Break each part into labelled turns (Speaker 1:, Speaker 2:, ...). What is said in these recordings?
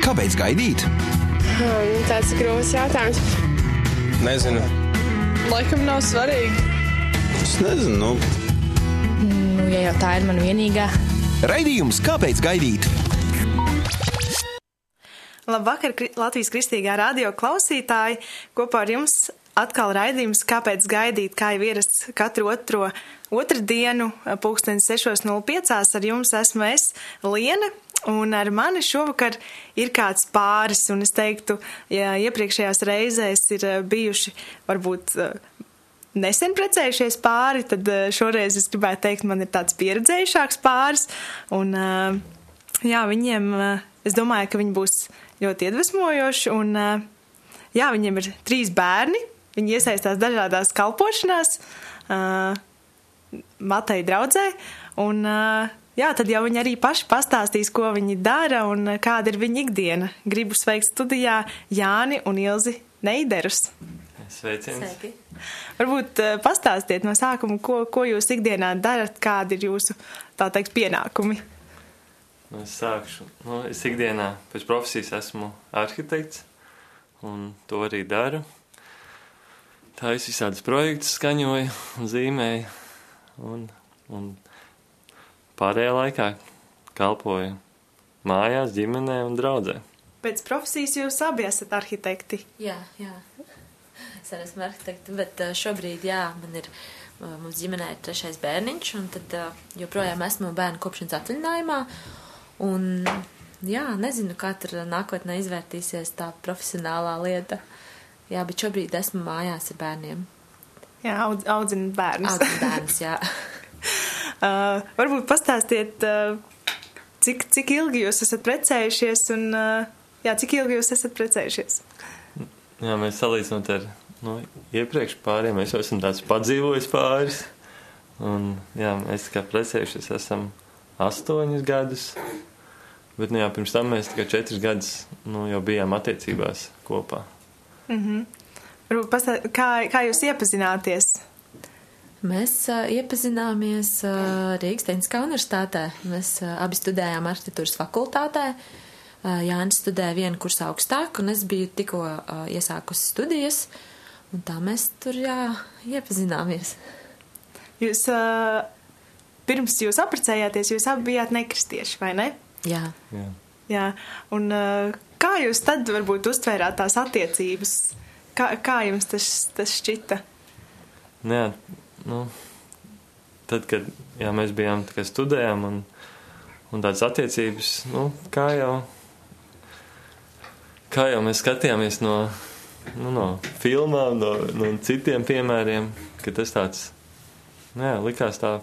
Speaker 1: Kāpēc gaidīt?
Speaker 2: Um, tāds ir grūts jautājums.
Speaker 3: Nezinu.
Speaker 4: Laikam nav svarīgi.
Speaker 3: Es nezinu. Nu,
Speaker 5: Nu, ja jau tā ir mana vienīgā.
Speaker 1: Raidījums Kāpēc gaidīt?
Speaker 6: Labvakar, Latvijas kristīgā radio klausītāji! Kopā ar jums atkal raidījums, kāpēc gaidīt, kā jau ierasts katru otro otru dienu, pulksteni 6.05. Ar jums esmu es, Liena. Un ar mani šovakar ir kāds pāris, un es teiktu, ja iepriekšējās reizēs ir eh, bijuši varbūt eh, nesen precējušies pāri, tad eh, šoreiz es gribētu teikt, man ir tāds pieredzējušāks pāris. Un, jā, viņiem, es domāju, ka viņi būs ļoti iedvesmojoši. Un, jā, viņiem ir trīs bērni. Viņi iesaistās dažādās kalpošanās, Matei draudzē. Un, jā, tad jau viņi arī paši pastāstīs, ko viņi dara un uh, kāda ir viņa ikdiena. Gribu sveikt studijā Jāni un Ilzi Neiderus.
Speaker 7: Sveiciens.
Speaker 6: Varbūt uh, pastāstiet no sākuma, ko, ko jūs ikdienā darat, kādi ir jūsu, tā teikt, pienākumi.
Speaker 7: Nu, es sākšu. Nu, es ikdienā pēc profesijas esmu arhitekts, un to arī daru. Tā es visādus projektus skaņoju un zīmēju, un, un pārējā laikā kalpoju mājās, ģimenē un draudzē.
Speaker 6: Pēc profesijas jūs abi esat arhitekti.
Speaker 5: Jā, jā. Es arī esmu arhitekta, bet uh, šobrīd, jā, man ir, uh, mums ģimenē ir trešais bērniņš, un tad uh, joprojām esmu bērnu kopšanas atvaļinājumā. Un, jā, nezinu, kā tur nākotnē izvērtīsies tā profesionālā lieta. Jā, bet šobrīd esmu mājās ar bērniem.
Speaker 6: Jā, audz, audzināt bērnus.
Speaker 5: Audzinu bērnus, jā.
Speaker 6: Uh, varbūt pastāstiet, uh, cik, cik ilgi jūs esat precējušies un uh, jā, cik ilgi jūs esat precējušies?
Speaker 7: Jā, mēs salīdzinot ar nu, iepriekš pāriem, mēs jau esam tāds padzīvojis pāris. Un, jā, mēs kā precējušies esam astoņus gadus. Bet, nu, jā, pirms tam mēs tikai četrus gadus nu, jau bijām attiecībās kopā.
Speaker 6: Varbūt pastāstiet, kā, kā jūs iepazināties?
Speaker 5: Mēs uh, iepazināmies uh, Rīgas Tehniskā universitātē. Mēs uh, abi studējām arhitektūras fakultātē. Uh, Jānis studēja vienu kursu augstāk, un es biju tikko uh, iesākusi studijas. Un tā mēs tur jā, iepazināmies.
Speaker 6: Jūs, uh, pirms jūs apprecējāties, jūs abi bijāt nekristieši, vai ne?
Speaker 5: Jā.
Speaker 7: Jā.
Speaker 6: Jā, un uh, kā jūs tad varbūt uztvērāt tās attiecības? Kā, kā jums tas, tas šķita?
Speaker 7: Jā, nu, tad, kad jā, mēs bijām tikai studējām un, un tādas attiecības, nu, kā jau, kā jau mēs skatījāmies no, nu, no filmām, no, no citiem piemēriem, ka tas tāds, nu, jā, likās tā,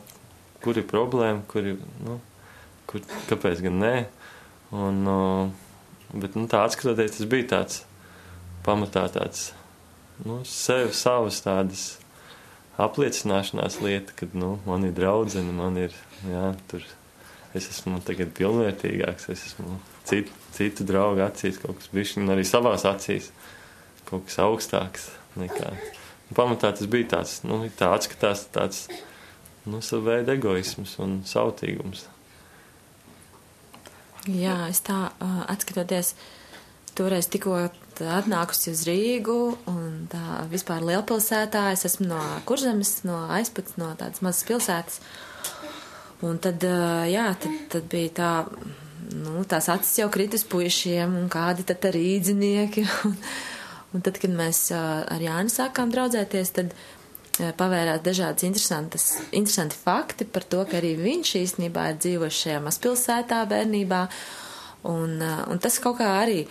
Speaker 7: kur ir problēma, kur ir, nu, kur, kāpēc gan nē. Un, bet, nu, tā atskatoties, tas bija tāds pamatā tāds, nu, sev savas tādas apliecināšanās lieta, kad nu, man ir draudzene, man ir, jā, tur es esmu tagad pilnvērtīgāks, es esmu citu, citu draugu acīs, kaut kas un arī savās acīs kaut kas augstāks nekā. Pamatā tas bija tāds, nu, tā atskatās tāds, nu, savu veidu egoisms un sautīgums.
Speaker 5: Jā, es tā uh, atskatoties, toreiz tikko atnākusi uz Rīgu un tā vispār lielpilsētā. Es esmu no Kurzemes, no aizpats, no tādas mazas pilsētas. Un tad, jā, tad, tad bija tā, nu, tās acis jau kritis puišiem un kādi tad ir rīdzinieki. Un, un tad, kad mēs ar Jāni sākām draudzēties, tad pavērās dažādas interesanti fakti par to, ka arī viņš īstenībā ir dzīvojis šajā mazpilsētā bērnībā. Un, un tas kaut kā arī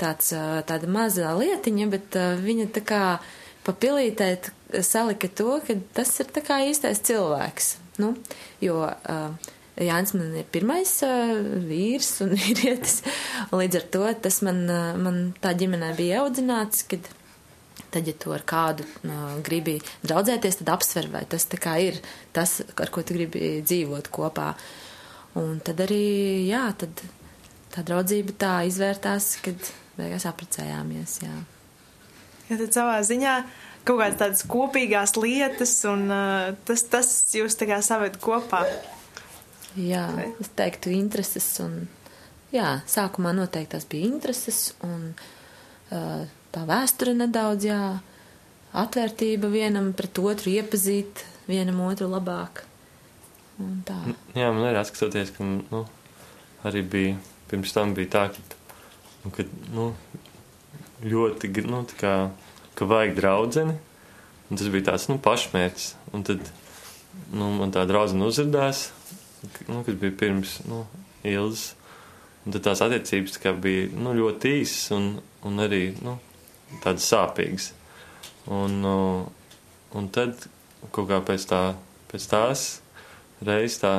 Speaker 5: tāds, tāda maza lietiņa, bet viņa tā kā papilītē salika to, ka tas ir tā kā īstais cilvēks. Nu, jo uh, Jānis man ir pirmais uh, vīrs un vīrietis, un līdz ar to tas man, uh, man tā ģimenē bija audzināts, kad tad, ja tu ar kādu uh, gribi draudzēties, tad apsver, vai tas tā kā ir tas, ar ko tu gribi dzīvot kopā. Un tad arī, jā, tad tā draudzība tā izvērtās, kad beigās apprecējāmies, jā.
Speaker 6: Ja tad savā ziņā kaut kādas tādas kopīgās lietas, un uh, tas, tas jūs tā kā saved kopā.
Speaker 5: Jā, es teiktu intereses un jā, sākumā noteikti tās bija intereses un uh, tā vēsture nedaudz, jā, atvērtība vienam pret otru, iepazīt vienam otru labāk. Un tā.
Speaker 7: Jā, man ir atskatoties, ka nu, arī bija, pirms tam bija tā, ka, nu, ka nu, ļoti, nu, kā, ka vajag draudzeni, un tas bija tāds, nu, pašmērķis. Un tad, nu, man tā draudzene uzrādījās, nu, kas bija pirms, nu, ilgas. Un tad tās attiecības tā bija, nu, ļoti īsas un, un arī, nu, tādas sāpīgas. Un, uh, un tad kaut kā pēc, tā, pēc tās reizes tā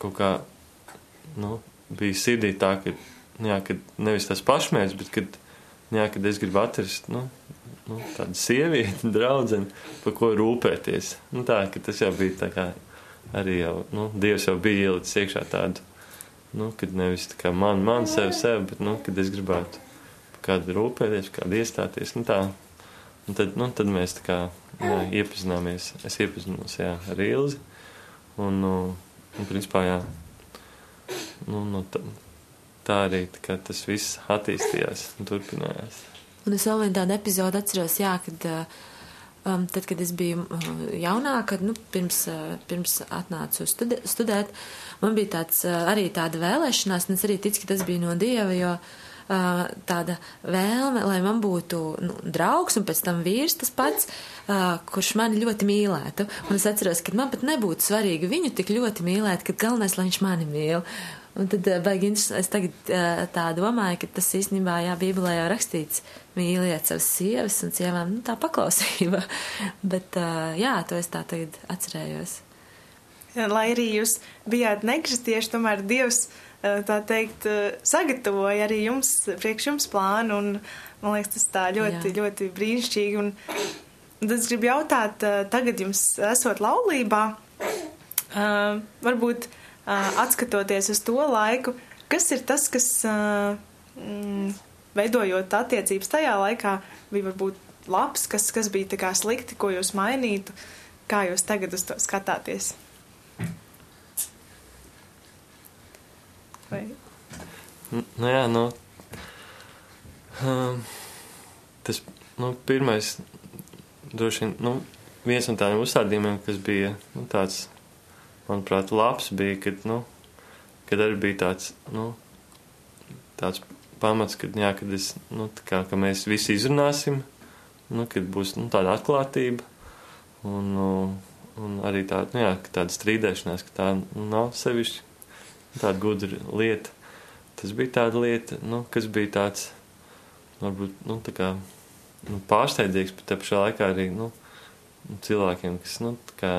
Speaker 7: kaut kā nu, bija sirdī tā, ka, nu jā, ka nevis tas pašmērķis, bet kad, nu jā, kad es gribu atrast nu, nu, tādu sievieti, draugu, par ko rūpēties. Nu, tā, tas jau bija tā kā arī jau, nu, Dievs jau bija ielicis iekšā tādu, nu, kad nevis tā kā man, man, sev, sev, bet, nu, kad es gribētu kādu rūpēties, kādu iestāties, nu tā. Un tad, nu, tad mēs tā kā jā, iepazināmies. Es iepazinos jā, ar Ilzi. Un, nu, un principā, jā, nu, nu, tā, tā arī tā tas viss attīstījās un turpinājās.
Speaker 5: Un es vēl vienu tādu epizodu atceros, jā, kad, uh, um, tad, kad es biju uh, jaunāka, nu, pirms, uh, pirms atnācu studi studēt, man bija tāds, arī tāda vēlēšanās, un es arī ticu, ka tas bija no Dieva, jo uh, tāda vēlme, lai man būtu nu, draugs un pēc tam vīrs tas pats, uh, kurš mani ļoti mīlētu. Un es atceros, ka man pat nebūtu svarīgi viņu tik ļoti mīlēt, ka galvenais, lai viņš mani mīl. Un tad, uh, baigi, interesanti, es tagad uh, tā domāju, ka tas īstenībā, jā, Bībelē jau rakstīts, mīliet savas sievas un sievām, nu, tā paklausība. Bet, uh, jā, to es tā tagad atcerējos.
Speaker 6: Lai arī jūs bijāt nekristieši, tomēr Dievs, eh, tā teikt, eh, sagatavoja arī jums, priekš jums plānu, un man liekas, tas tā ļoti,
Speaker 5: Jā.
Speaker 6: ļoti brīnišķīgi. Un, tad es gribu jautāt, eh, tagad jums esot laulībā, eh, varbūt eh, atskatoties uz to laiku, kas ir tas, kas, mm, veidojot attiecības tajā laikā, bija varbūt labs, kas, kas bija tā kā slikti, ko jūs mainītu, kā jūs tagad uz to skatāties? Vai?
Speaker 7: Nu jā, nu, um, tas, nu, pirmais, droši vien, nu, viens no tādiem uzstādījumiem, kas bija, nu, tāds, manuprāt, labs, bija, kad, nu, kad arī bija tāds, nu, tāds pamats, kad, jā, kad es, nu, tā kā, ka mēs visi izrunāsim, nu, kad būs, nu, tāda atklātība, un, nu, un arī tāda, nu, jā, ka tāda strīdēšanās, ka tā nu, nav sevišķi tāda gudra lieta. Tas bija tāda lieta, nu, kas bija tāds, varbūt, nu, tā kā, nu, pārsteidzīgs, bet te pašā laikā arī, nu, cilvēkiem, kas, nu, tā kā,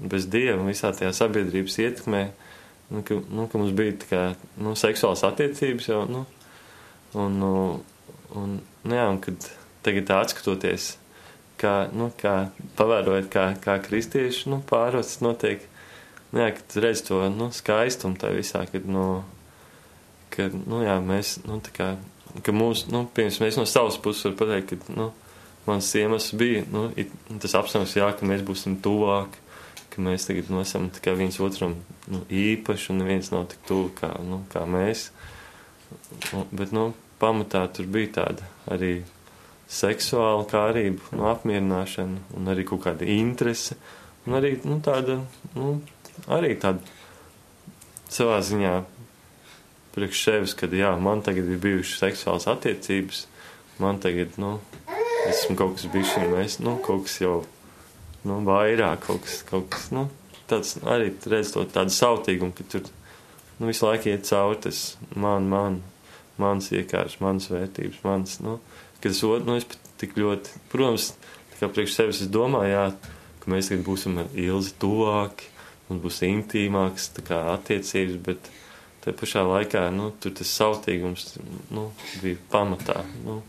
Speaker 7: bez dieva visā tajā sabiedrības ietekmē, nu, ka, nu, ka mums bija tā kā, nu, seksuāls attiecības jau, nu, un, nu, un, nu, jā, un kad tagad tā atskatoties, kā, nu, kā pavērojot, kā, kā kristieši, nu, pārots notiek, nu, jā, kad redz to, nu, skaistumu tā visā, kad, nu, ka, nu, jā, mēs, nu, tā kā, ka mūs, nu, pirms mēs no savas puses var pateikt, ka, nu, mans iemesls bija, nu, it, tas apsvērums, jā, ka mēs būsim tuvāk, ka mēs tagad, nu, esam kā viens otram, nu, īpaši, un neviens nav tik tuvu kā, nu, kā mēs. Un, bet, nu, pamatā tur bija tāda arī seksuāla kārība, nu, apmierināšana, un arī kaut kāda interese, un arī, nu, tāda, nu, arī tāda savā ziņā priekš sevis, kad, jā, man tagad ir bijušas seksuālas attiecības, man tagad, nu, esmu kaut kas bijis, mēs, nu, kaut kas jau, nu, vairāk, kaut kas, kaut kas, nu, tāds arī redz to tādu sautīgumu, ka tur, nu, visu laiku iet cauri tas man, man, mans iekārs, mans vērtības, mans, nu, ka tas otrs, nu, es pat tik ļoti, protams, tā kā priekš sevis es domāju, jā, ka mēs tagad būsim ar ilzi tuvāki, mums būs intīmāks, tā kā attiecības, bet te pašā laikā, nu, tur tas sautīgums, nu, bija pamatā, nu,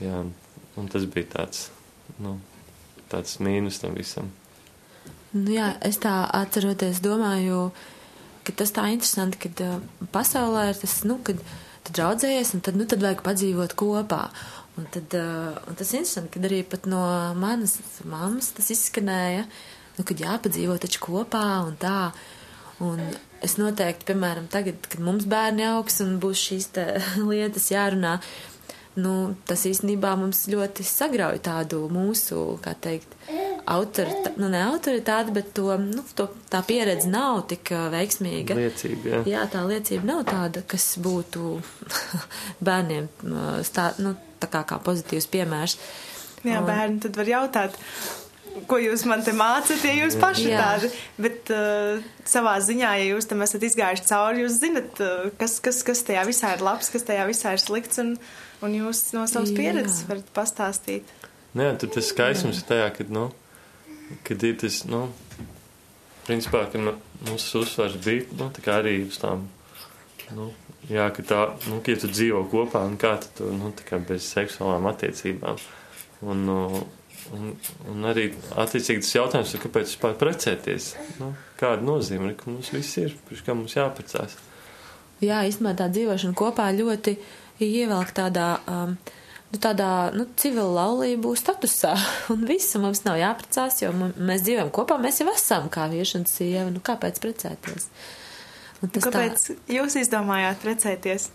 Speaker 7: jā, un tas bija tāds, nu, tāds mīnus tam visam.
Speaker 5: Nu, jā, es tā atceroties, domāju, ka tas tā interesanti, kad uh, pasaulē ir tas, nu, kad tu draudzējies, un tad, nu, tad vajag padzīvot kopā. Un tad, uh, un tas interesanti, kad arī pat no manas mammas tas izskanēja, nu, kad jāpadzīvo taču kopā un tā. Un es noteikti, piemēram, tagad, kad mums bērni augs un būs šīs lietas jārunā, nu, tas īstenībā mums ļoti sagrauj tādu mūsu, kā teikt, autoritāti, nu ne autoritāti, bet to, nu, to, tā pieredze nav tik uh, veiksmīga.
Speaker 7: Liecība, jā.
Speaker 5: jā, tā liecība nav tāda, kas būtu bērniem uh, stā, nu, tā kā, kā pozitīvs piemērs.
Speaker 6: Jā, bērni tad var jautāt, ko jūs man te mācāt, ja jūs paši
Speaker 5: Jā.
Speaker 6: tādi. Bet uh, savā ziņā, ja jūs tam esat izgājuši cauri, jūs zinat, uh, kas, kas, kas tajā visā ir labs, kas tajā visā ir slikts, un, un jūs no savas
Speaker 5: Jā.
Speaker 6: pieredzes varat pastāstīt.
Speaker 7: Nu, jā, tur tas skaistums ir tajā, kad, nu, kad ir tas, nu, principā, ka nu, mūsu uzsvars bija, nu, tā kā arī uz tām, nu, jā, ka tā, nu, ka ja tu dzīvo kopā, un kā tu, nu, tā kā bez seksuālām attiecībām. Un, nu, un, un arī attiecīgi tas jautājums kāpēc vispār precēties? Nu, kāda nozīme ir, ka mums viss ir, pirms kā mums jāprecās?
Speaker 5: Jā, īstenībā tā dzīvošana kopā ļoti ievelk tādā, um, nu, tādā, nu, civila laulību statusā, un visu mums nav jāprecās, jo mēs dzīvojam kopā, mēs jau esam kā vīrieši un sieva, nu, kāpēc precēties? Un tas
Speaker 6: Kāpēc jūs izdomājāt precēties?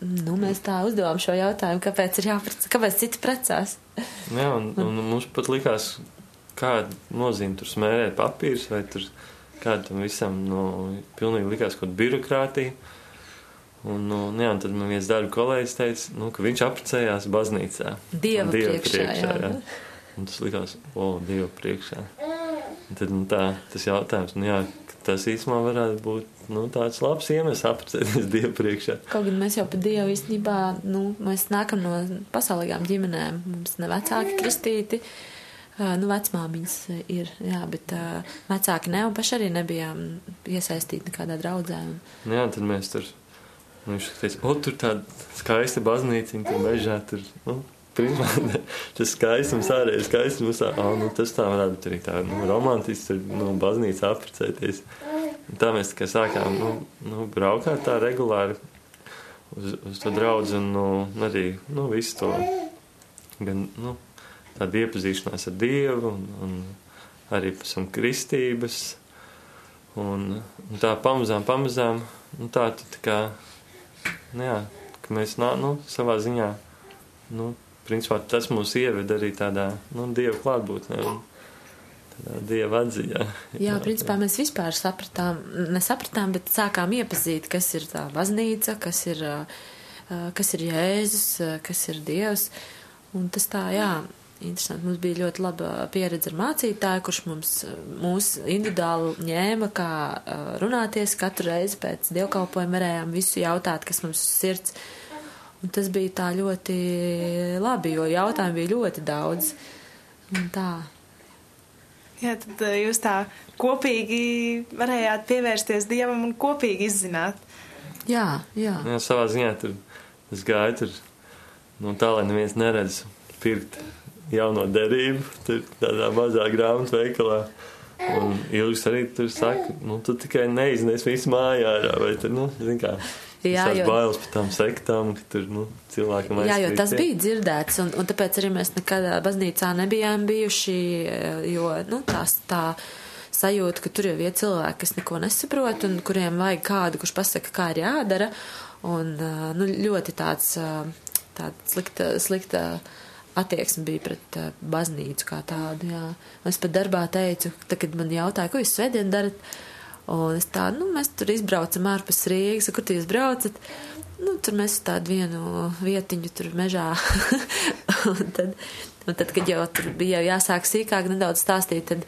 Speaker 5: Nu, mēs tā uzdevām šo jautājumu, kāpēc ir jāprecās, kāpēc citi precās?
Speaker 7: Jā, un, un mums pat likās, kāda nozīme tur smērēt papīrus, vai tur kāda tam visam, nu, pilnīgi likās kaut birokrātija. Un, nu, jā, un tad man viens darba kolēģis teica, nu, ka viņš apprecējās baznīcā.
Speaker 5: Dieva
Speaker 7: Un
Speaker 5: priekšā, jā.
Speaker 7: Un tas likās, o, Dieva priekšā. Un tad, nu, tā, tas jautājums, nu, jā, tas īstenībā varētu būt, nu, tāds labs iemesls apprecēties Dieva priekšā.
Speaker 5: Kaut gan mēs jau par Dievu īstenībā, nu, mēs nākam no pasaulīgām ģimenēm, mums ne vecāki kristīti, nu, vecmāmiņas ir, jā, bet ā, vecāki ne, un paši arī nebijām iesaistīti nekādā draudzē. Un,
Speaker 7: Nu, jā, tad mēs tur, nu, viņš teica, o, tur tāda skaista baznīciņa, tur mežā, tur, nu, principā, tas skaistums ārējais skaistums, tā, ah, nu, tas tā varētu būt arī tā, nu, romantiski, tur, nu, baznīca apprecēties. Tā mēs tikai sākām, nu, nu braukāt tā regulāri uz, uz to draudzi un, nu, arī, nu, visu to, gan, nu, tāda iepazīšanās ar Dievu un, un arī pēc tam kristības. Un, un tā pamazām, pamazām, nu, tā tu tā kā, nu, jā, ka mēs, nā, nu, savā ziņā, nu, principā tas mūs ieved arī tādā, nu, Dieva klātbūtnē Dieva atziņā.
Speaker 5: jā, principā mēs vispār sapratām, nesapratām, bet sākām iepazīt, kas ir tā baznīca, kas ir, kas ir Jēzus, kas ir Dievs. Un tas tā, jā, interesanti. Mums bija ļoti laba pieredze ar mācītāju, kurš mums mūs individuāli ņēma, kā runāties katru reizi pēc dievkalpojuma varējām visu jautāt, kas mums sirds. Un tas bija tā ļoti labi, jo jautājumu bija ļoti daudz. Un tā.
Speaker 6: Jā, tad uh, jūs tā kopīgi varējāt pievērsties Dievam un kopīgi izzināt.
Speaker 5: Jā, jā.
Speaker 7: Jā, savā ziņā tur es gāju tur, nu, tā, lai neviens neredz pirkt jauno derību, tur tādā mazā grāmatu veikalā. Un Ilgs arī tur saka, nu, tu tikai neiznes visu mājā ārā, vai tur, nu, zin kā,
Speaker 5: Jā, jo-
Speaker 7: bailes par tām sektām, ka tur, nu, cilvēkam
Speaker 5: Jā, jo tas bija dzirdēts, un, un tāpēc arī mēs nekad baznīcā nebijām bijuši, jo, nu, tās tā sajūta, ka tur jau ir cilvēki, kas neko nesaprot, un kuriem vajag kādu, kurš pasaka, kā ir jādara, un, nu, ļoti tāds, tāds slikta, slikta attieksme bija pret uh, baznīcu kā tādu, jā. Es pat darbā teicu, tad, kad man jautāja, ko jūs svētdien darat, un es tā, nu, mēs tur izbraucam ārpus Rīgas, kur jūs braucat? Nu, tur mēs tādu vienu vietiņu tur mežā. un, tad, un tad, kad jau tur bija jau jāsāk sīkāk nedaudz stāstīt, tad,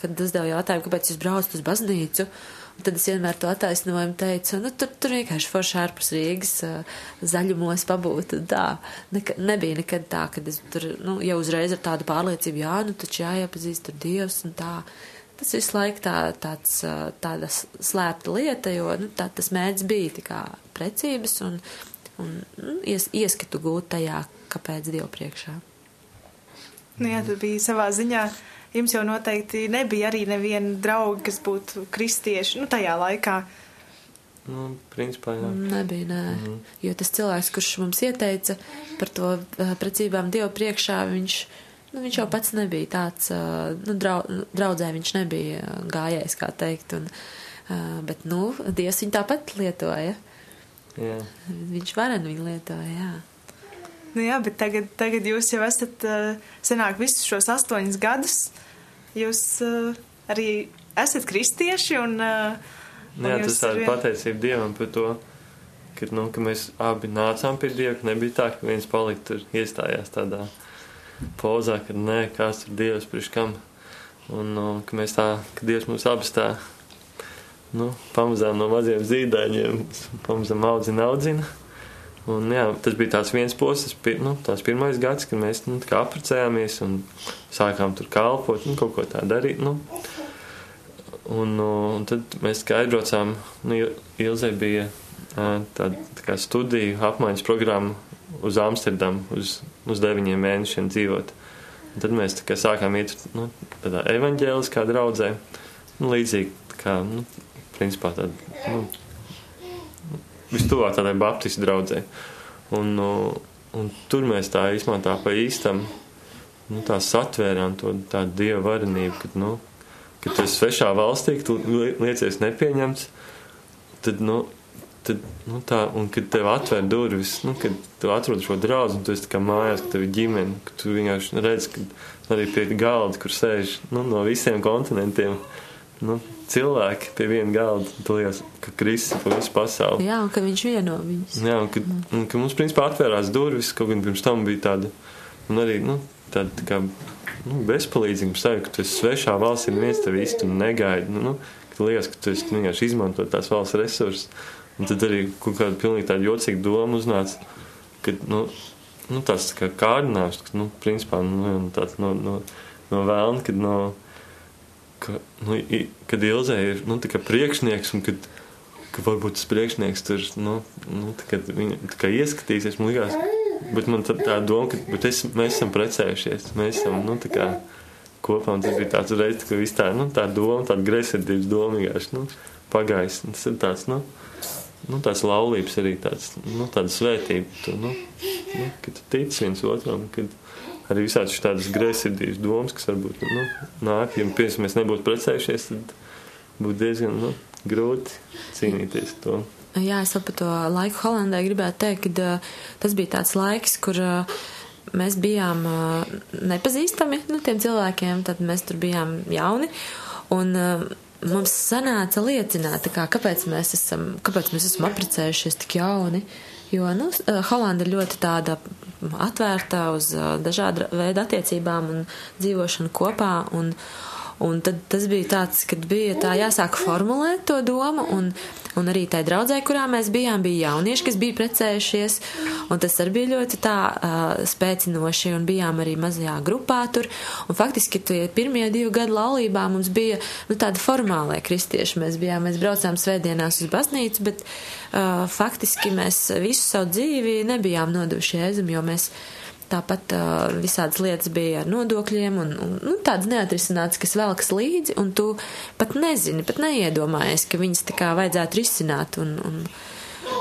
Speaker 5: kad uzdevu jautājumu, kāpēc jūs braucat uz baznīcu, un tad es vienmēr to attaisnojumu teicu, nu, tur, tur vienkārši forši ārpus Rīgas zaļumos pabūt. Tā Neka, nebija nekad tā, kad es tur, nu, jau uzreiz ar tādu pārliecību, jā, nu, taču jāiepazīst tur Dievs un tā. Tas visu laiku tā, tāds, tāda slēpta lieta, jo nu, tā, tas mērķis bija tā kā precības un, un nu, ies, ieskatu gūt tajā, kāpēc Dievu priekšā.
Speaker 6: Nu, jā, tad bija savā ziņā. Jums jau noteikti nebija arī neviena drauga, kas būtu kristieši nu, tajā laikā.
Speaker 7: Nu, principā, jā.
Speaker 5: Nebija, nē. Mm -hmm. Jo tas cilvēks, kurš mums ieteica par to precībām Dievu priekšā, viņš, nu, viņš jau pats nebija tāds, nu, drau, draudzē viņš nebija gājējis, kā teikt. Un, bet, nu, Dievs viņu tāpat lietoja.
Speaker 7: Jā.
Speaker 5: Viņš varen viņu lietoja, jā.
Speaker 6: Nu jā, bet tagad, tagad jūs jau esat senāk visus šos astoņus gadus. Jūs arī esat kristieši un. Uh,
Speaker 7: Nu Jā, tas ir pateicība Dievam par to, ka, nu, ka mēs abi nācām pie Dieva, ka nebija tā, ka viens palika tur iestājās tādā pozā, ka nē, kāds ir Dievs, priekš kam. Un nu, ka mēs tā, ka Dievs mums abas tā, nu, pamazām no maziem zīdaiņiem, pamazām audzina, audzina. Un, jā, tas bija tāds viens posms, nu, tās pirmais gads, kad mēs nu, apprecējāmies un sākām tur kalpot, nu, kaut ko tā darīt. Nu. Un, un tad mēs aizbraucām, nu, Ilzai bija tāda tā studiju apmaiņas programma uz Amsterdamu, uz, uz deviņiem mēnešiem dzīvot. Un tad mēs kā, sākām iet nu, tādā evaņģēliskā draudzē, nu, līdzīgi kā, nu, principā tāda, nu, vistuvāk tādai baptistu draudzē. Un, un tur mēs tā īstenībā tā pa īstam, nu, tā satvērām to tādu dievu varenību, kad, nu, ka tu esi svešā valstī, tu liecies nepieņemts, tad, nu, tad, nu, tā, un kad tev atver durvis, nu, kad tu atrod šo draugu, un tu esi kā mājās, ka tev ir ģimene, ka tu vienkārši redz, ka arī pie galda, kur sēž, nu, no visiem kontinentiem, nu, cilvēki pie viena galda, tu liekas, ka Kristus pa visu pasauli.
Speaker 5: Jā, un ka viņš vieno viņus.
Speaker 7: Jā, un ka, un ka mums, principā, atvērās durvis, kaut gan pirms tam bija tāda, un arī, nu, tāda, tā kā, nu, bezpalīdzīga sajūta, ka tu esi svešā valstī un viens tev īsti negaida. Nu, nu, ka liekas, ka tu esi vienkārši izmanto tās valsts resursus. Un tad arī kaut kāda pilnīgi tāda jocīga doma uznāca, ka, nu, nu tā kā kārdinājums, ka, nu, principā, nu, tāds no, no, no vēlna, kad, no, ka, nu, kad Ilzē ir, nu, priekšnieks un kad, ka varbūt tas priekšnieks tur, nu, nu viņa, ieskatīsies, man likās, Bet man tā, tā doma, ka es, mēs esam precējušies. Mēs esam nu, kā, kopā. Tas bija tāds reizes, ka viss tā, nu, tā doma, tāda greizsirdības doma vienkārši nu, pagājis. Tas ir tāds, nu, nu, tāds laulības arī tāds, nu, tāda svētība. Tu, nu, nu, kad tu tici viens otram, kad arī visādi tādas greizsirdības domas, kas varbūt nu, nāk, ja pirms mēs nebūtu precējušies, tad būtu diezgan nu, grūti cīnīties to.
Speaker 5: Jā, es par to laiku Holandē gribētu teikt, ka uh, tas bija tāds laiks, kur uh, mēs bijām uh, nepazīstami nu, tiem cilvēkiem, tad mēs tur bijām jauni. Un, mums sanāca liecināt, kā, kāpēc, mēs esam, kāpēc mēs esam apprecējušies tik jauni. Jo nu, Holanda ir ļoti tāda atvērta uz dažādu veidu attiecībām un dzīvošanu kopā. Un, un tad tas bija tāds, kad bija tā jāsāk formulēt to domu. Un, Un arī tai draudzē, kurā mēs bijām, bija jaunieši, kas bija precējušies, un tas arī bija ļoti tā uh, spēcinoši, un bijām arī mazajā grupā tur. Un faktiski tie pirmie divi gadi laulībā mums bija nu, tādi formālie kristieši. Mēs bijām, mēs braucām svētdienās uz baznīcu, bet uh, faktiski mēs visu savu dzīvi nebijām nodevuši jēzum, jo mēs Tāpat uh, visādas lietas bija ar nodokļiem un, un nu, tādas neatrisinātas, kas velkas līdzi, un tu pat nezini, pat neiedomājies, ka viņas tā kā vajadzētu risināt. Un, un,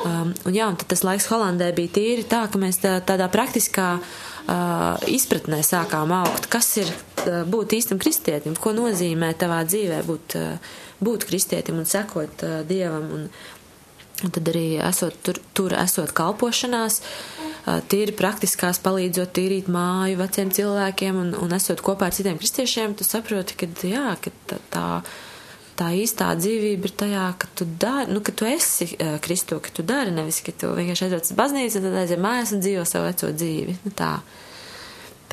Speaker 5: um, un jā, un tas laiks Holandē bija tīri tā, ka mēs tā, tādā praktiskā uh, izpratnē sākām augt, kas ir uh, būt īstam kristietim, ko nozīmē tavā dzīvē būt, uh, būt kristietim un sekot uh, Dievam. Un, un tad arī esot tur, tur esot kalpošanās. Uh, tīri praktiskās palīdzot tīrīt māju veciem cilvēkiem un, un esot kopā ar citiem kristiešiem, tu saproti, ka, jā, ka tā, tā, tā īstā dzīvība ir tajā, ka tu dari, nu, ka tu esi uh, Kristo, ka tu dari, nevis, ka tu vienkārši aizvāc uz baznīcu un tad aizjām mājās un dzīvo savu veco dzīvi. Nu, tā.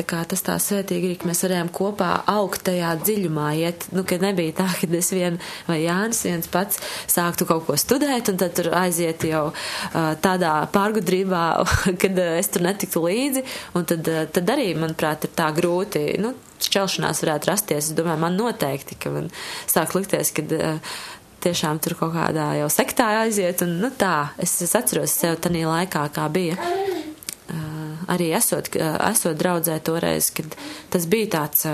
Speaker 5: Tā kā tas tā svētīgi ir, ka mēs varējām kopā augt tajā dziļumā, iet, nu, kad nebija tā, ka es vien vai Jānis viens pats sāktu kaut ko studēt un tad tur aiziet jau uh, tādā pārgudrībā, kad uh, es tur netiktu līdzi, un tad, uh, tad arī, manuprāt, ir tā grūti, nu, šķelšanās varētu rasties. Es domāju, man noteikti, ka man sāk likties, ka uh, tiešām tur kaut kādā jau sektā aiziet, un, nu, tā, es, es atceros sev tanī laikā, kā bija arī esot, esot draudzē toreiz, kad tas bija tāds.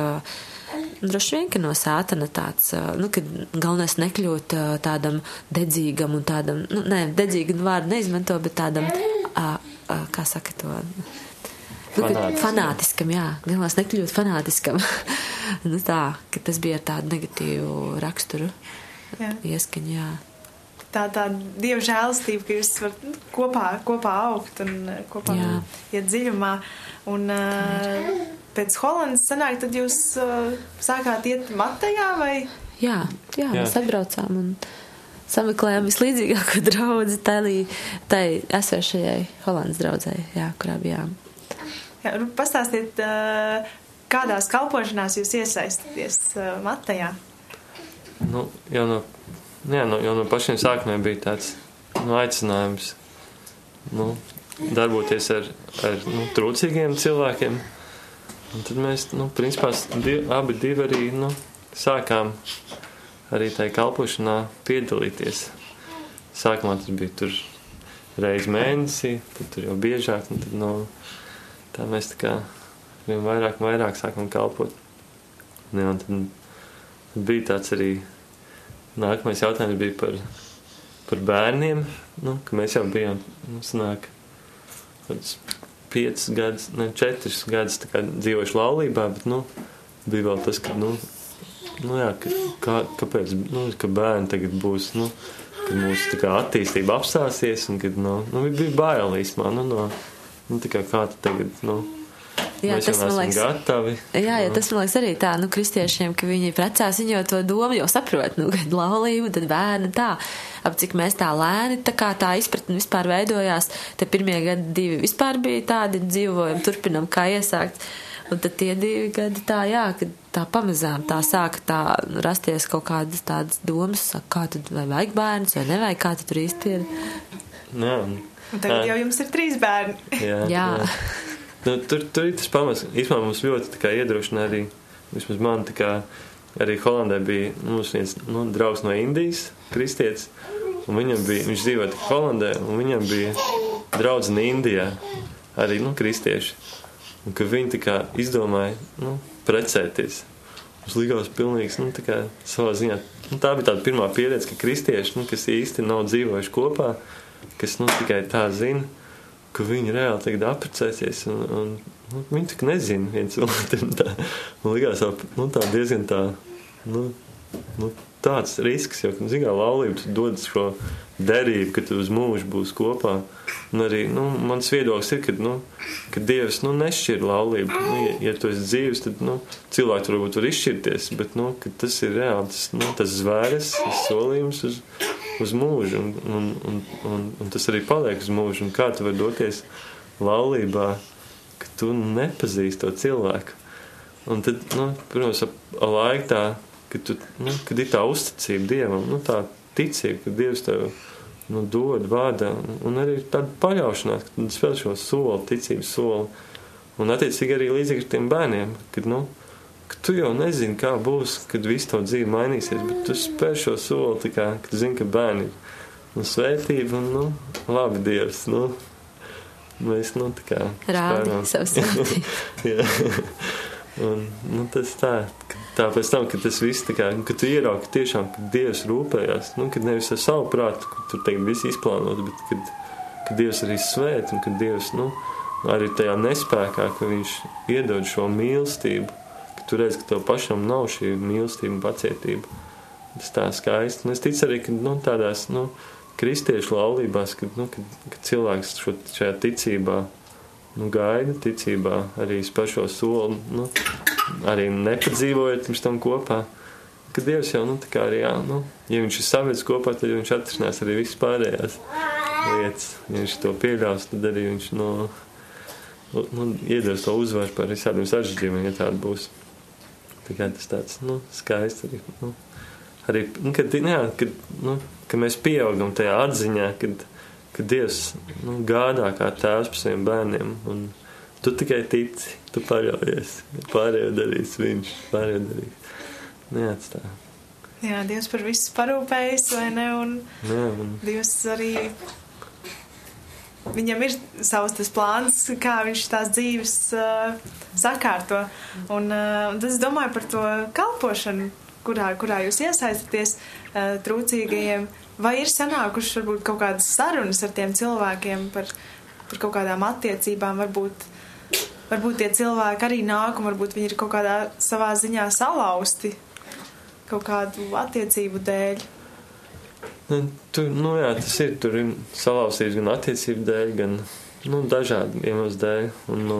Speaker 5: Droši vien, ka no sātana tāds, nu, ka galvenais nekļūt tādam dedzīgam un tādam, nu, nē, dedzīgi vārdu neizmanto, bet tādam, a, a, kā saka to, nu,
Speaker 7: Fanātiskam.
Speaker 5: fanātiskam, jā, galvenais nekļūt fanātiskam. nu, tā, ka tas bija ar tādu negatīvu raksturu.
Speaker 6: Jā.
Speaker 5: ieskaņa, jā.
Speaker 6: Tā tā dieva žēlastība, ka jūs varat nu, kopā, kopā augt un uh, kopā
Speaker 5: Jā.
Speaker 6: iet dziļumā. Un uh, pēc Holandas sanāk, tad jūs uh, sākāt iet Matejā vai?
Speaker 5: Jā, jā, jā, mēs atbraucām un sameklējām vislīdzīgāko draugu tai, tai esošajai Holandas draudzēji, jā, kurā bijām.
Speaker 6: Jā, pastāstiet, uh, kādās kalpošanās jūs iesaistāties uh, Matejā?
Speaker 7: Nu, jau no, jā, no, jau no pašiem sākumiem bija tāds nu, aicinājums nu, darboties ar, ar nu, trūcīgiem cilvēkiem. Un tad mēs, nu, principā, div, abi divi arī nu, sākām arī tajā kalpošanā piedalīties. Sākumā tas bija tur reizi mēnesī, tad tur jau biežāk, un tad no, tā mēs tā kā vien vairāk un vairāk sākam kalpot. Jā, un tad bija tāds arī nākamais jautājums bija par, par bērniem, nu, mēs jau bijām, nu, sanāk, piecus gadus, ne, četrus gadus dzīvojuši laulībā, bet, nu, bija vēl tas, ka, nu, nu jā, ka, kā, kāpēc, nu, ka bērni tagad būs, nu, kad mūsu kā attīstība apstāsies un kad, nu, nu bija bail īsmā, nu, no, nu, kā kā tagad, nu,
Speaker 5: Jā,
Speaker 7: mēs
Speaker 5: tas man liekas.
Speaker 7: gatavi.
Speaker 5: Jā, ja tas man liekas arī tā, nu, kristiešiem, ka viņi precās, viņi jau to domu jau saprot, nu, kad laulība, tad bērni tā, ap cik mēs tā lēni, tā kā tā izpratne vispār veidojās, te pirmie gadi divi vispār bija tādi dzīvojumi, turpinam kā iesākt, un tad tie divi gadi tā, jā, kad tā pamazām tā sāka tā rasties kaut kādas tādas domas, saka, kā tad, vai vajag bērns, vai nevajag, kā tad tur īsti ir.
Speaker 7: Jā, un,
Speaker 6: tagad
Speaker 7: Jā.
Speaker 6: jau jums ir trīs bērni.
Speaker 7: jā,
Speaker 5: Jā.
Speaker 7: Nu, tur, tur ir tas pamats. Īsumā mums ļoti tā iedrošina arī, vismaz man, tā kā arī Holandē bija nu, mums viens nu, draugs no Indijas, kristietis, viņam bija, viņš dzīvoja Holandē, un viņam bija draudzene Indijā, arī, nu, kristieši, un ka viņi tā kā izdomāja, nu, precēties. Mums likās pilnīgs, nu, tā kā savā ziņā, nu, tā bija tāda pirmā pieredze, ka kristieši, nu, kas īsti nav dzīvojuši kopā, kas, nu, tikai tā zina, ka viņi reāli tagad apprecēsies, un, un nu, viņi tik nezina viens otru. Tā, man tā, nu, tā diezgan tā, nu, nu, tāds risks, jo, nu, zinām, laulība tu dod šo derību, ka tu uz mūžu būs kopā. Un arī, nu, mans viedoklis ir, ka, nu, ka Dievs, nu, nešķir laulību. Nu, ja, ja tu esi dzīves, tad, nu, cilvēki varbūt var izšķirties, bet, nu, tas ir reāli, tas, nu, tas zvēres, tas solījums uz, uz mūžu, un, un, un, un, un tas arī paliek uz mūžu. Un kā tu vari doties laulībā, ka tu nepazīsti to cilvēku? Un tad, nu, protams, ap laiku tā, kad, tu, nu, kad ir tā uzticība Dievam, nu, tā ticība, ka Dievs tev nu, dod vārdā, un arī tāda paļaušanās, ka tu spēl šo soli, ticības soli. Un attiecīgi arī līdzīgi ar tiem bērniem, kad, nu, ka tu jau nezini, kā būs, kad viss tavu dzīve mainīsies, bet tu spēr šo soli, tā kā, ka tu zini, ka bērni ir. Nu, svētība un, nu, labi Dievs, nu, mēs, nu, tā kā
Speaker 5: Rādi savu svētību.
Speaker 7: Un, nu, tas tā, ka tā pēc tam, kad tas viss tā kā, kad tu ieraugi tiešām, ka Dievs rūpējās, nu, kad nevis ar savu prātu, ka tur tagad viss izplānot, bet kad, kad Dievs arī svēt un kad Dievs, nu, arī tajā nespēkā, ka viņš iedod šo mīlestību, tu redz, ka tev pašam nav šī mīlestība un pacietība. Tas tā skaisti. Un es ticu arī, ka, nu, tādās, nu, kristiešu laulībās, kad, nu, kad, kad cilvēks šo, šajā ticībā, nu, gaida ticībā, arī spēr šo soli, nu, arī nepadzīvojot pirms tam kopā. Ka Dievs jau, nu, tā kā arī, jā, nu, ja viņš ir savedis kopā, tad viņš atrisinās arī visas pārējās lietas. Ja viņš to pieļaus, tad arī viņš, nu, nu iedos to uzvaru par visādiem sarežģījumiem, ja tāda būs. Tā kā tas tāds, nu, skaists arī, nu, arī, nu, kad, nu, jā, kad, nu, ka mēs pieaugam tajā atziņā, kad, ka Dievs nu, gādā kā tēvs par saviem bērniem. Un tu tikai tici, tu paļaujies. Pārējo darīs viņš, pārējo darīs. Neatstā.
Speaker 6: Jā, Dievs par visu parūpējas, vai ne? Un
Speaker 7: Jā, un,
Speaker 6: Dievs arī. Viņam ir savs tas plāns, kā viņš tās dzīves uh, sakārto. Un uh, es domāju par to kalpošanu, kurā, kurā jūs iesaistāties uh, trūcīgajiem. Vai ir sanākušas varbūt kaut kādas sarunas ar tiem cilvēkiem par, par kaut kādām attiecībām? Varbūt, varbūt tie cilvēki arī nāk un varbūt viņi ir kaut kādā savā ziņā salauzti kaut kādu attiecību dēļ.
Speaker 7: Nu, tur, nu jā, tas ir, tur ir salauzījis gan attiecību dēļ, gan, nu, dažādu iemeslu dēļ. Un, nu,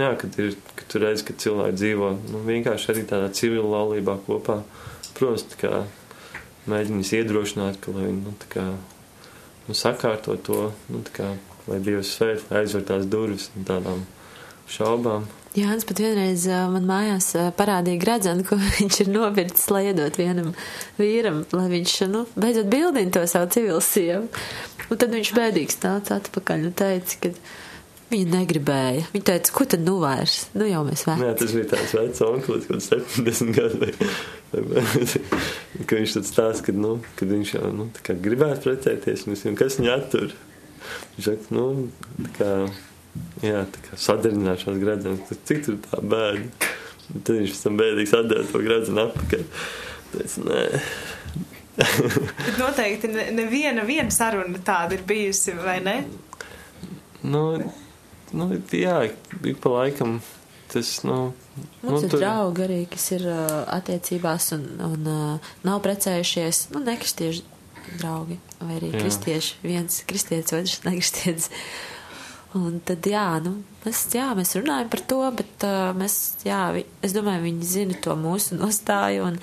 Speaker 7: jā, kad ir, kad tu redz, ka cilvēki dzīvo, nu, vienkārši arī tādā civila laulībā kopā, protams, kā mēģinīs iedrošināt, ka, viņi, nu, kā, nu, sakārto to, nu, kā, lai Dievs svēt, lai aizver tās durvis tādām šaubām.
Speaker 5: Jānis pat vienreiz man mājās parādīja gradzenu, ko viņš ir nopircis, lai iedot vienam vīram, lai viņš, nu, beidzot bildina to savu civilu sievu. Un tad viņš bēdīgs nāca atpakaļ un teica, ka viņa negribēja. Viņa teica, ko tad nu vairs? Nu jau mēs veci.
Speaker 7: Jā, tas bija tāds vecs onklis, kaut 70 gadu. Ka viņš tad stāsta, ka, nu, kad viņš jau, nu, tā kā gribētu precēties, un kas viņu attur? Viņš saka, nu, tā kā, jā, tā kā sadarināšanās gredzenes, cik tur tā bēda. Tad viņš tam bēdīgs atdeva to gredzenu atpakaļ. Teica, nē.
Speaker 6: Noteikti ne- neviena viena saruna tāda ir bijusi, vai ne?
Speaker 7: Nu, nu, jā, ik pa laikam tas, nu,
Speaker 5: Mums
Speaker 7: nu,
Speaker 5: ir draugi arī, kas ir uh, attiecībās un, un uh, nav precējušies, nu, nekristieši draugi, vai arī
Speaker 7: Jā.
Speaker 5: kristieši, viens kristietis, otrs nekristietis. Un tad, jā, nu, mēs, jā, mēs runājam par to, bet uh, mēs, jā, vi, es domāju, viņi zina to mūsu nostāju, un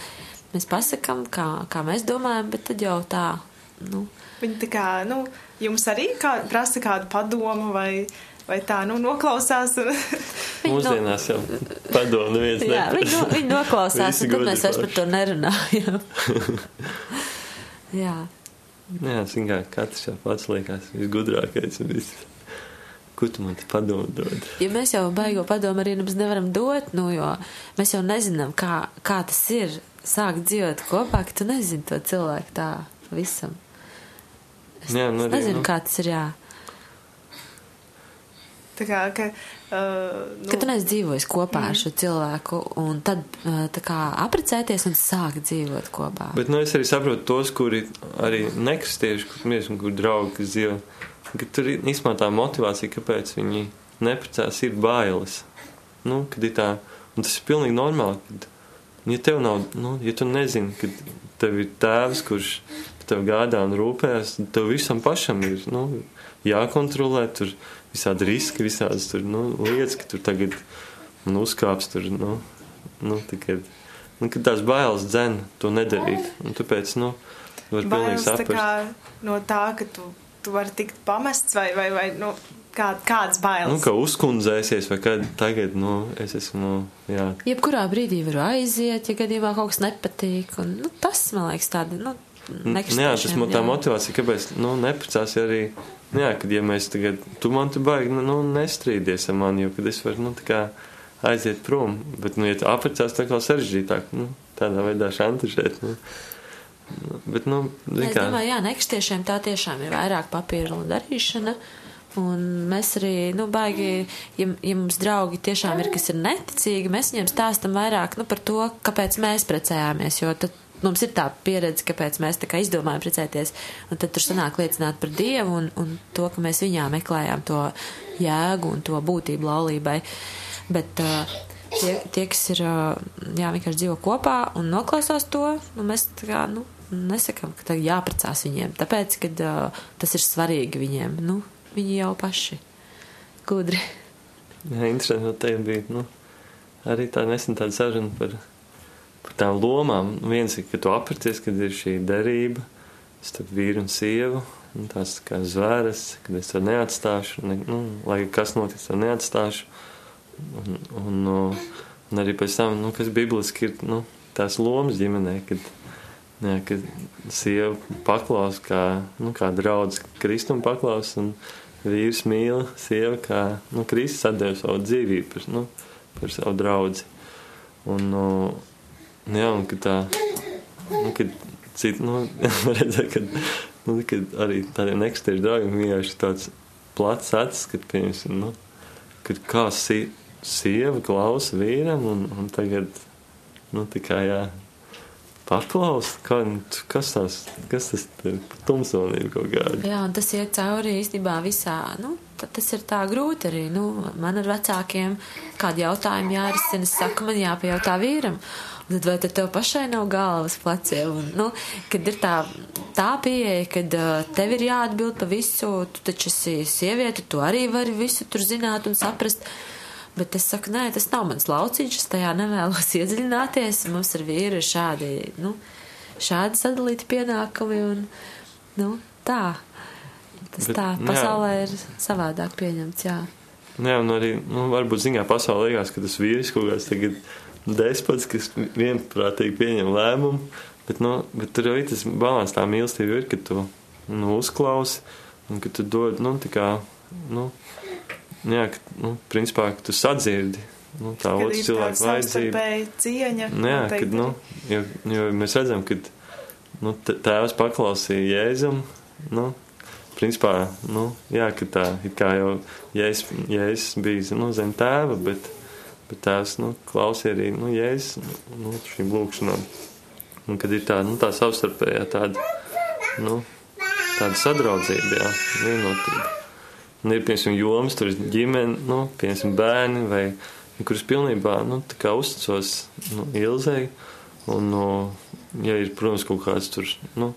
Speaker 5: mēs pasakam, kā, kā mēs domājam, bet tad jau tā, nu,
Speaker 6: Viņi tā kā, nu, jums arī kā, prasa kādu padomu vai, vai tā, nu, noklausās. Un...
Speaker 7: Mūsdienās jau padomu neviens
Speaker 5: jā, viņi, no, viņi noklausās, un tad mēs vairs par to nerunājam. jā.
Speaker 7: Jā, zin kā, katrs jau pats liekas visgudrākais un viss. Ko tu man te padomu dod?
Speaker 5: Ja mēs jau baigo padomu arī nemaz nevaram dot, nu, jo mēs jau nezinām, kā, kā tas ir sākt dzīvot kopā, ka tu nezini to cilvēku tā visam. Es,
Speaker 7: Jā, nu
Speaker 5: es
Speaker 7: arī,
Speaker 5: nezinu,
Speaker 7: nu.
Speaker 5: kā tas ir, jā.
Speaker 6: Tā kā, ka, uh, nu,
Speaker 5: Ka tu neesi dzīvojis kopā mm. ar šo cilvēku, un tad uh, tā kā aprecēties un sākt dzīvot kopā.
Speaker 7: Bet nu, es arī saprotu tos, kuri arī nekristieši, kur mēs un kur draugi, kas dzīvo, ka tur īstenībā tā motivācija, kāpēc viņi neprecās, ir bailes. Nu, kad ir tā, un tas ir pilnīgi normāli, kad, ja tev nav, nu, ja tu nezini, ka tev ir tēvs, kurš tevi gādā un rūpējas, tad tev visam pašam ir, nu, jākontrolē tur visādi riski, visādas tur, nu, lietas, ka tur tagad, nu, uzkāps tur, nu, nu, tikai, nu, kad tās bailes dzen to nedarīt, un tāpēc, nu, var pilnīgi
Speaker 6: bailes tā
Speaker 7: saprast.
Speaker 6: kā no tā, ka tu, tu vari tikt pamests vai, vai, vai nu, kā, kādas
Speaker 7: Nu,
Speaker 6: bailes.
Speaker 7: ka uzkundzēsies, vai kad tagad, nu, es esmu, jā,
Speaker 5: Jebkurā brīdī var aiziet, ja gadījumā kaut kas nepatīk. Un, nu, tas, man liekas, tāda, nu,
Speaker 7: Nu, Jā, tas man tā motivācija, kāpēc, nu, neprecās arī, nu, jā, kad, ja mēs tagad, tu man tu baigi, nu, nu, nestrīdies ar mani, jo, kad es varu, nu, tā kā aiziet prom, bet, nu, ja tu aprecās, tā kā sarežģītāk, nu, tādā veidā šantažēt, nu, Nu, bet, nu, zin
Speaker 5: Es
Speaker 7: kā,
Speaker 5: domāju, jā, nekristiešiem tā tiešām ir vairāk papīra un darīšana. Un mēs arī, nu, baigi, ja, ja mums draugi tiešām ir, kas ir neticīgi, mēs viņiem stāstam vairāk, nu, par to, kāpēc mēs precējāmies, jo tad mums ir tā pieredze, kāpēc mēs tā kā izdomājam precēties, un tad tur sanāk liecināt par Dievu un, un to, ka mēs viņā meklējām to jēgu un to būtību laulībai. Bet uh, tie, tie, kas ir, jā, vienkārši dzīvo kopā un noklausās to, nu, mēs tā kā, nu, nesakām, ka tagad jāprecās viņiem, tāpēc, ka uh, tas ir svarīgi viņiem. Nu, viņi jau paši gudri.
Speaker 7: jā, interesanti, no te bija, nu, arī tā nesen tāda saruna par, par tām lomām. Viens ir, ka tu aprecies, kad ir šī derība starp vīru un sievu, un tās kā zvēres, kad es to neatstāšu, ne, nu, lai kas notiks, to neatstāšu. Un, un, un arī pēc tam, nu, kas bibliski ir, nu, tās lomas ģimenē, kad, jā, kad sieva paklaus kā, nu, kā draudz kristumu paklaus, un vīrs mīl sievu kā, nu, Kristus atdeva savu dzīvību par, nu, par savu draudzi. Un, nu, jā, un kad tā, nu, kad citi, nu, redzēt, kad, nu, kad arī tādiem nekstiešu draugiem vienkārši tāds plats acis, kad, piemēram, nu, kad kā si, sieva klausa vīram, un, un tagad, nu, tikai, jā, paklaus, kā, kas tas, kas tas ir, tumsonība kaut kāda.
Speaker 5: Jā, un tas iet cauri īstenībā visā, nu, tas ir tā grūti arī. Nu, man ar vecākiem kādi jautājumi jārisina. Es saku, man jāpajautā vīram. Un tad vai tad tev pašai nav galvas pleciem? Un, nu, kad ir tā, tā pieeja, kad uh, tev ir jāatbild pa visu, tu taču esi sieviete, tu arī vari visu tur zināt un saprast. Bet es saku, nē, tas nav mans lauciņš, es tajā nevēlos iedziļināties. Mums ar vīru ir šādi, nu, šādi sadalīti pienākumi un, nu, tā. Tas
Speaker 7: Bet,
Speaker 5: tā,
Speaker 7: jā.
Speaker 5: pasaulē ir savādāk pieņemts, jā.
Speaker 7: Jā, un arī, nu, varbūt ziņā pasaulē liekas, ka tas vīrs kaut kāds tagad despots, kas vienprātīgi pieņem lēmumu, bet, nu, bet tur arī tas balans tā mīlestība ir, ka tu, nu, uzklausi un ka tu dod, nu, tā kā, nu, jā, ka, nu, principā, ka tu sadzirdi, nu, tā cilvēks
Speaker 6: tāda
Speaker 7: vajadzība.
Speaker 6: cieņa.
Speaker 7: Nu, Jā, kad, nu, jo, jo mēs redzam, ka nu, tēvs paklausīja Jēzum, nu, principā, nu, jā, ka tā ir kā jau Jēzus, Jēzus bija nu, zem tēva, bet, bet tēvs nu, klausīja arī nu, Jēzus nu, šīm lūkšanām. Un kad ir tā, nu, tā savstarpējā tāda, nu, tāda sadraudzība, jā, vienotība. Un ir, piemēram, jomas, tur ir ģimene, nu, piemēram, bērni, vai kurus pilnībā, nu, uzticos, nu, Ilzei. Un, nu, ja ir, protams, kaut kāds tur, nu,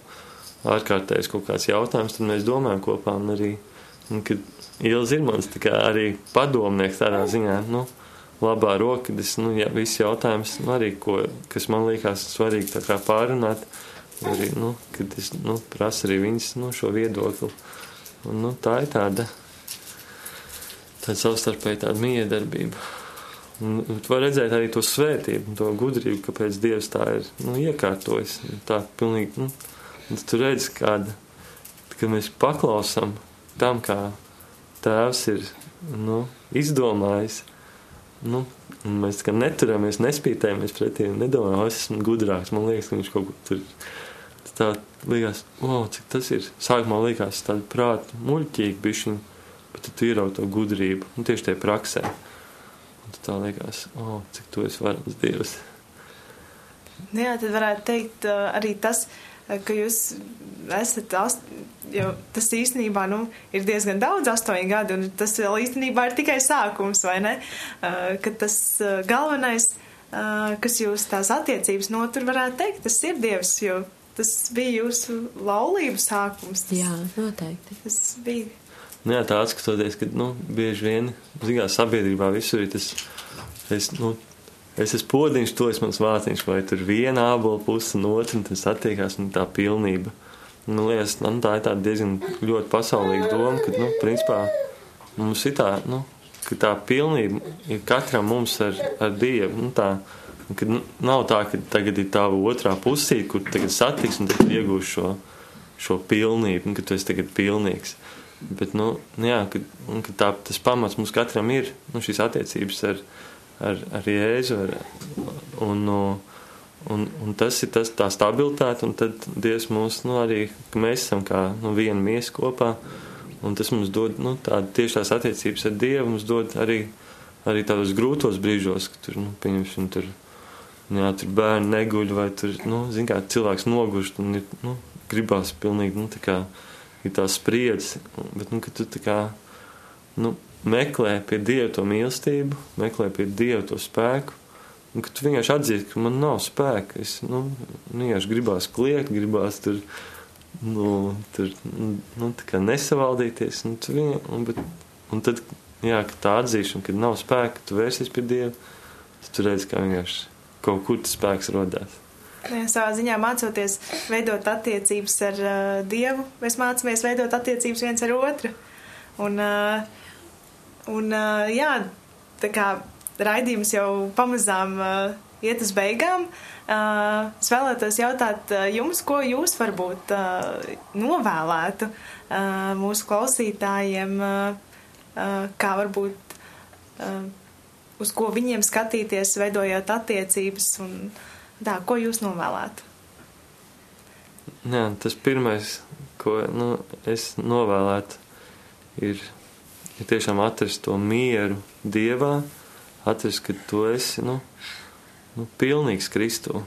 Speaker 7: ārkārtējs kaut kāds jautājums, tad mēs domājam kopā un arī, un, kad Ilze ir mans kā arī padomnieks tādā ziņā, nu, labā roka, kad es, nu, jā, visi jautājums, nu, arī, ko, kas man liekas svarīgi tā kā pārunāt, arī, nu, kad es, nu, prasu arī viņas, nu, šo viedokli. Un, nu, tā ir tāda, tāda savstarpēji tāda miedarbība. Un tu vari redzēt arī to svētību, to gudrību, kāpēc Dievs tā ir nu, iekārtojis. Tā pilnīgi, nu, tu redzi, kāda, kad mēs paklausām tam, kā Tēvs ir nu, izdomājis. Nu, un mēs kā neturamies, nespītējamies pretī un nedomājam, es esmu gudrāks. Man liekas, ka viņš kaut kur tur tā liekas, wow, cik tas ir. Sākumā liekas tāda prāta muļķīgi bišķiņa, bet tu ieraugi to gudrību, un tieši tajā praksē. Un tad tā liekas, oh, cik tu esi varams Dievs.
Speaker 6: Nu Jā, tad varētu teikt uh, arī tas, uh, ka jūs esat, ast, jo tas īstenībā, nu, ir diezgan daudz astoņi gadi, un tas vēl īstenībā ir tikai sākums, vai ne? Uh, ka tas galvenais, kas jūs tās attiecības notur, varētu teikt, tas ir Dievs, jo tas bija jūsu laulības sākums. Tas,
Speaker 5: Jā, noteikti.
Speaker 6: Tas bija.
Speaker 7: Nu, jā, tā atskatoties, ka nu, bieži vien zināt, sabiedrībā visur ir tas, es, nu, es esmu podziņš, to es mans vārtiņš, vai tur viena ābola puse un otra, un tas attiekās, un tā pilnība. Nu, liekas, nu, tā ir tāda diezgan ļoti pasaulīga doma, ka, nu, principā, mums ir tā, nu, ka tā pilnība ir katram mums ar, ar Dievu, nu, tā, ka nav tā, ka tagad ir tava otrā pusī, kur tagad satiks un tad iegūš šo, šo pilnību, un ka tu esi tagad pilnīgs. Bet, nu, jā, ka, ka tā, tas pamats mums katram ir, nu, šīs attiecības ar, ar, ar Jēzu, ar, un, nu, un, un tas ir tas, tā stabilitāte, un tad Dievs mūs, nu, arī, ka mēs esam kā, nu, viena miesa kopā, un tas mums dod, nu, tāda tieši tās attiecības ar Dievu mums dod arī, arī tādos grūtos brīžos, ka tur, nu, pieņemsim, tur, jā, tur bērni neguļ, vai tur, nu, zin kā, cilvēks nogušt, un ir, nu, gribās pilnīgi, nu, tā kā, ir tā spriedzes, bet, nu, ka tu kā, nu, meklē pie Dieva to mīlestību, meklē pie Dieva to spēku, un ka tu vienkārši atzīsti, ka man nav spēka, es, nu, vienkārši gribās kliegt, gribās tur, nu, tur, nu, nesavaldīties, un tu un, bet, un tad, jā, ka tā atzīšana, kad nav spēka, tu vērsies pie Dieva, tad tu redzi, kā vienkārši kaut kur tas spēks rodās.
Speaker 6: Savā ziņā mācoties veidot attiecības ar uh, Dievu, mēs mācāmies veidot attiecības viens ar otru. Un, uh, un uh, jā, tā kā raidījums jau pamazām uh, iet uz beigām, uh, es vēlētos jautāt uh, jums, ko jūs varbūt uh, novēlētu uh, mūsu klausītājiem, uh, uh, kā varbūt uh, uz ko viņiem skatīties, veidojot attiecības un tā, ko jūs novēlētu?
Speaker 7: Jā, tas pirmais, ko nu, es novēlētu, ir, ir tiešām atrast to mieru Dievā, atrast, ka tu esi nu, nu, pilnīgs Kristū.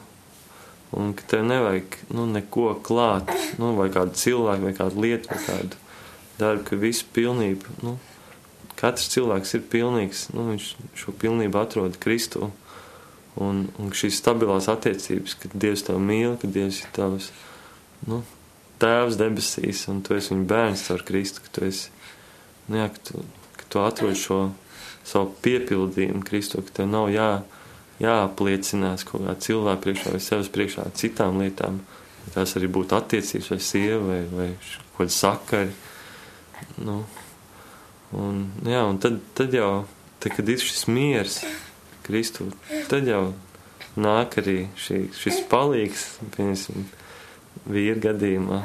Speaker 7: Un ka tev nevajag nu, neko klāt, nu, vai kādu cilvēku, vai kādu lietu, vai kādu darbu, ka visu pilnību nu, katrs cilvēks ir pilnīgs, nu, viņš šo pilnību atrod Kristu. Un, un šīs stabilās attiecības, kad Dievs tev mīl, kad Dievs ir tavs nu, tēvs debesīs, un tu esi viņa bērns ar Kristu, ka tu, esi, nu, jā, ka tu, ka tu atrod šo savu piepildījumu Kristu, ka tev nav jā, jāapliecinās kaut kā cilvēku priekšā vai sevis priekšā citām lietām. Tās arī būtu attiecības vai sieva vai, vai kaut kādi sakari. Nu, un, jā, un tad, tad jau, tad, kad ir šis miers Kristu, tad jau nāk arī šī, šis palīgs, piemēram, vīra gadījumā,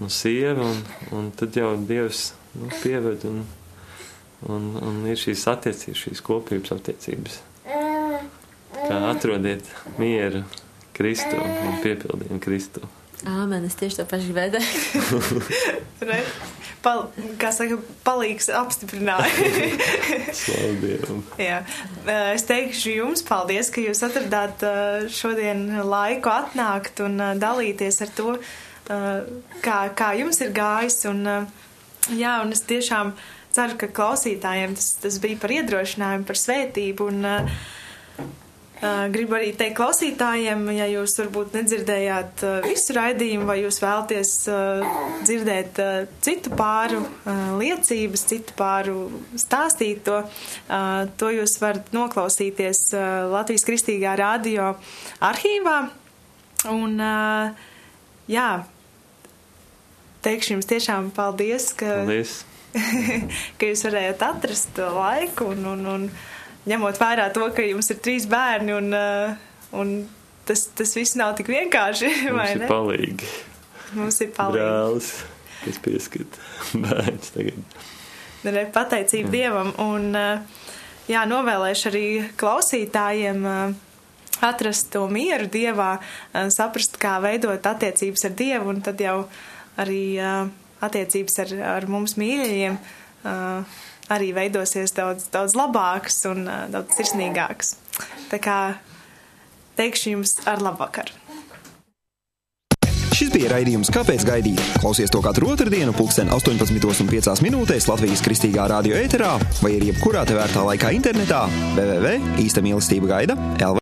Speaker 7: nu, sieva, un, un tad jau Dievs nu, pieved un, un, un ir šīs attiecības, šīs kopības attiecības. Kā atrodiet mieru Kristu un piepildījumu Kristu.
Speaker 5: Āmen, es tieši to pašu gribēju teikt.
Speaker 6: Pal, saka, palīgs apstiprināja. Jā. Es teikšu jums paldies, ka jūs atradāt šodien laiku atnākt un dalīties ar to, kā, kā jums ir gājis. Un, jā, un es tiešām ceru, ka klausītājiem tas, tas bija par iedrošinājumu, par svētību. Un, gribu arī teikt klausītājiem, ja jūs varbūt nedzirdējāt visu raidījumu, vai jūs vēlaties uh, dzirdēt citu pāru liecības, citu pāru stāstīto, to jūs varat noklausīties Latvijas Kristīgā radio arhīvā. Un, jā, teikšu jums tiešām paldies, ka,
Speaker 7: Paldies.
Speaker 6: ka jūs varējāt atrast laiku un, un, un ņemot vērā to, ka jums ir trīs bērni un, uh, un tas, tas viss nav tik vienkārši.
Speaker 7: Mums ir palīgi.
Speaker 6: Mums ir palīgi.
Speaker 7: Brālis, kas pieskat bērns tagad.
Speaker 6: Ne, pateicība Dievam. Un, uh, jā, novēlēšu arī klausītājiem uh, atrast to mieru Dievā, saprast, kā veidot attiecības ar Dievu, un tad jau arī attiecības ar, ar mums mīļajiem arī veidosies daudz, daudz labāks un uh, daudz sirsnīgāks. Tā kā teikšu jums ar labvakaru!
Speaker 1: Šis bija raidījums Kāpēc gaidīt? Klausies to katru otrdienu, pulksten 18,5 minūtēs Latvijas kristīgā radio ēterā vai arī jebkurā tevērtā laikā internetā www. īsta mīlestība gaida LV.